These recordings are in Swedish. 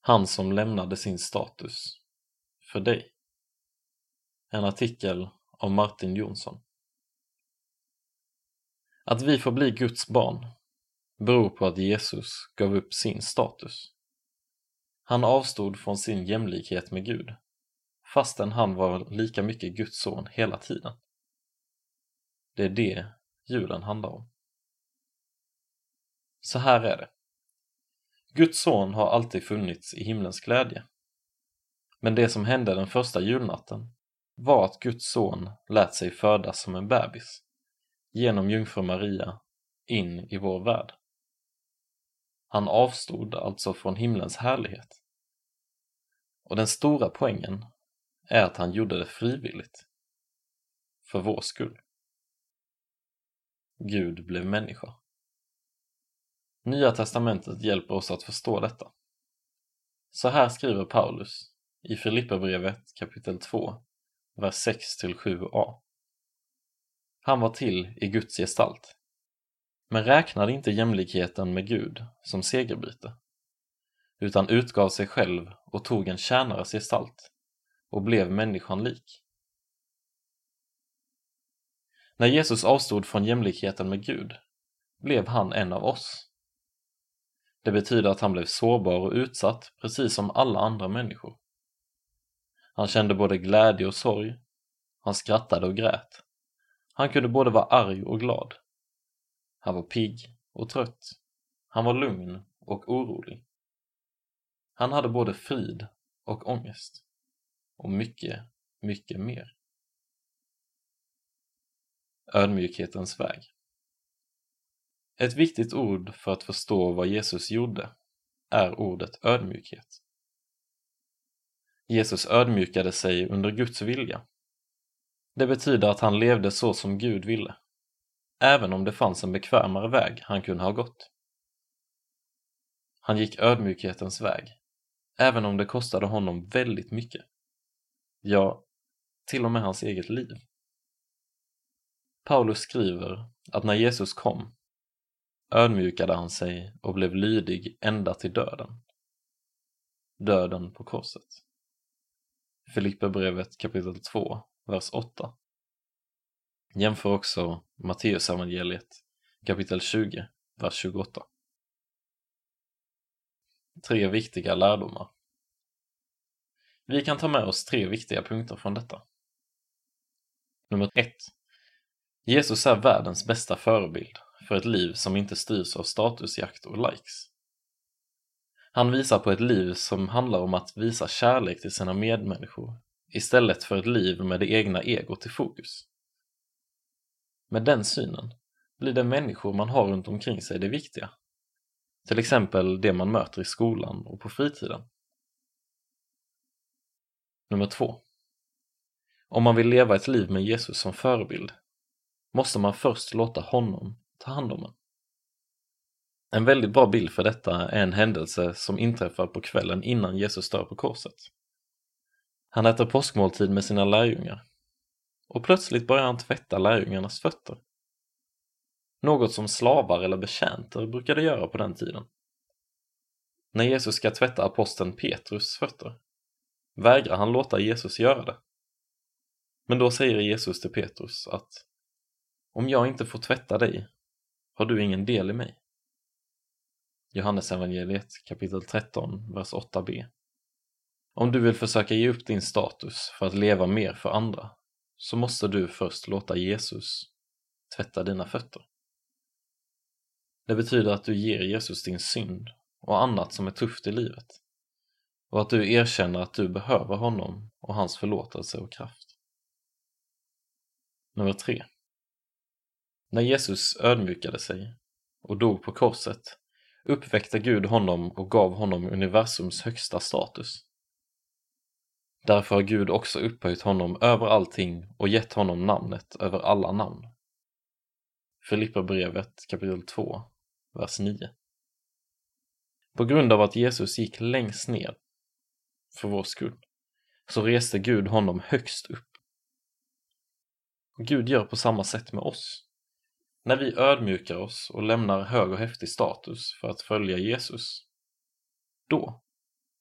Han som lämnade sin status för dig. En artikel av Martin Jonsson. Att vi får bli Guds barn beror på att Jesus gav upp sin status. Han avstod från sin jämlikhet med Gud, fastän han var lika mycket Guds son hela tiden. Det är det julen handlar om. Så här är det. Guds son har alltid funnits i himlens glädje. Men det som hände den första julnatten var att Guds son lät sig födas som en bebis genom jungfru Maria in i vår värld. Han avstod alltså från himlens härlighet. Och den stora poängen är att han gjorde det frivilligt. För vår skull. Gud blev människa. Nya testamentet hjälper oss att förstå detta. Så här skriver Paulus i Filipperbrevet kapitel 2, vers 6-7a. Han var till i Guds gestalt, men räknade inte jämlikheten med Gud som segerbyte, utan utgav sig själv och tog en tjänares gestalt och blev människan lik. När Jesus avstod från jämlikheten med Gud blev han en av oss. Det betyder att han blev sårbar och utsatt precis som alla andra människor. Han kände både glädje och sorg. Han skrattade och grät. Han kunde både vara arg och glad. Han var pigg och trött. Han var lugn och orolig. Han hade både frid och ångest. Och mycket, mycket mer. Ödmjukhetens väg. Ett viktigt ord för att förstå vad Jesus gjorde är ordet ödmjukhet. Jesus ödmjukade sig under Guds vilja. Det betyder att han levde så som Gud ville, även om det fanns en bekvämare väg han kunde ha gått. Han gick ödmjukhetens väg, även om det kostade honom väldigt mycket. Ja, till och med hans eget liv. Paulus skriver att när Jesus kom ödmjukade han sig och blev lydig ända till döden. Döden på korset. Filipperbrevet kapitel 2, vers 8. Jämför också Matteusevangeliet kapitel 20, vers 28. Tre viktiga lärdomar. Vi kan ta med oss tre viktiga punkter från detta. Nummer 1. Jesus är världens bästa förebild för ett liv som inte styrs av statusjakt och likes. Han visar på ett liv som handlar om att visa kärlek till sina medmänniskor istället för ett liv med det egna egot i fokus. Med den synen blir det människor man har runt omkring sig det viktiga. Till exempel det man möter i skolan och på fritiden. Nummer två. Om man vill leva ett liv med Jesus som förebild måste man först låta honom ta hand om en. En väldigt bra bild för detta är en händelse som inträffar på kvällen innan Jesus dör på korset. Han äter påskmåltid med sina lärjungar och plötsligt börjar han tvätta lärjungarnas fötter. Något som slavar eller betjänter brukade göra på den tiden. När Jesus ska tvätta aposteln Petrus fötter vägrar han låta Jesus göra det. Men då säger Jesus till Petrus att om jag inte får tvätta dig har du ingen del i mig. Johannes evangeliet kapitel 13, vers 8b. Om du vill försöka ge upp din status för att leva mer för andra så måste du först låta Jesus tvätta dina fötter. Det betyder att du ger Jesus din synd och annat som är tufft i livet och att du erkänner att du behöver honom och hans förlåtelse och kraft. Nummer 3. När Jesus ödmjukade sig och dog på korset uppväckte Gud honom och gav honom universums högsta status. Därför har Gud också upphöjt honom över allting och gett honom namnet över alla namn. Filipperbrevet kapitel 2, vers 9. På grund av att Jesus gick längst ner för vår skull så reste Gud honom högst upp. Gud gör på samma sätt med oss. När vi ödmjukar oss och lämnar hög och häftig status för att följa Jesus, då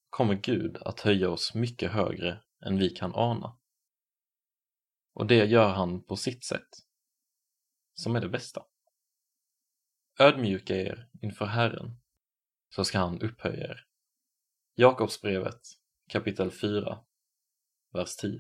kommer Gud att höja oss mycket högre än vi kan ana. Och det gör han på sitt sätt, som är det bästa. Ödmjuka er inför Herren, så ska han upphöja er. Jakobsbrevet kapitel 4, vers 10.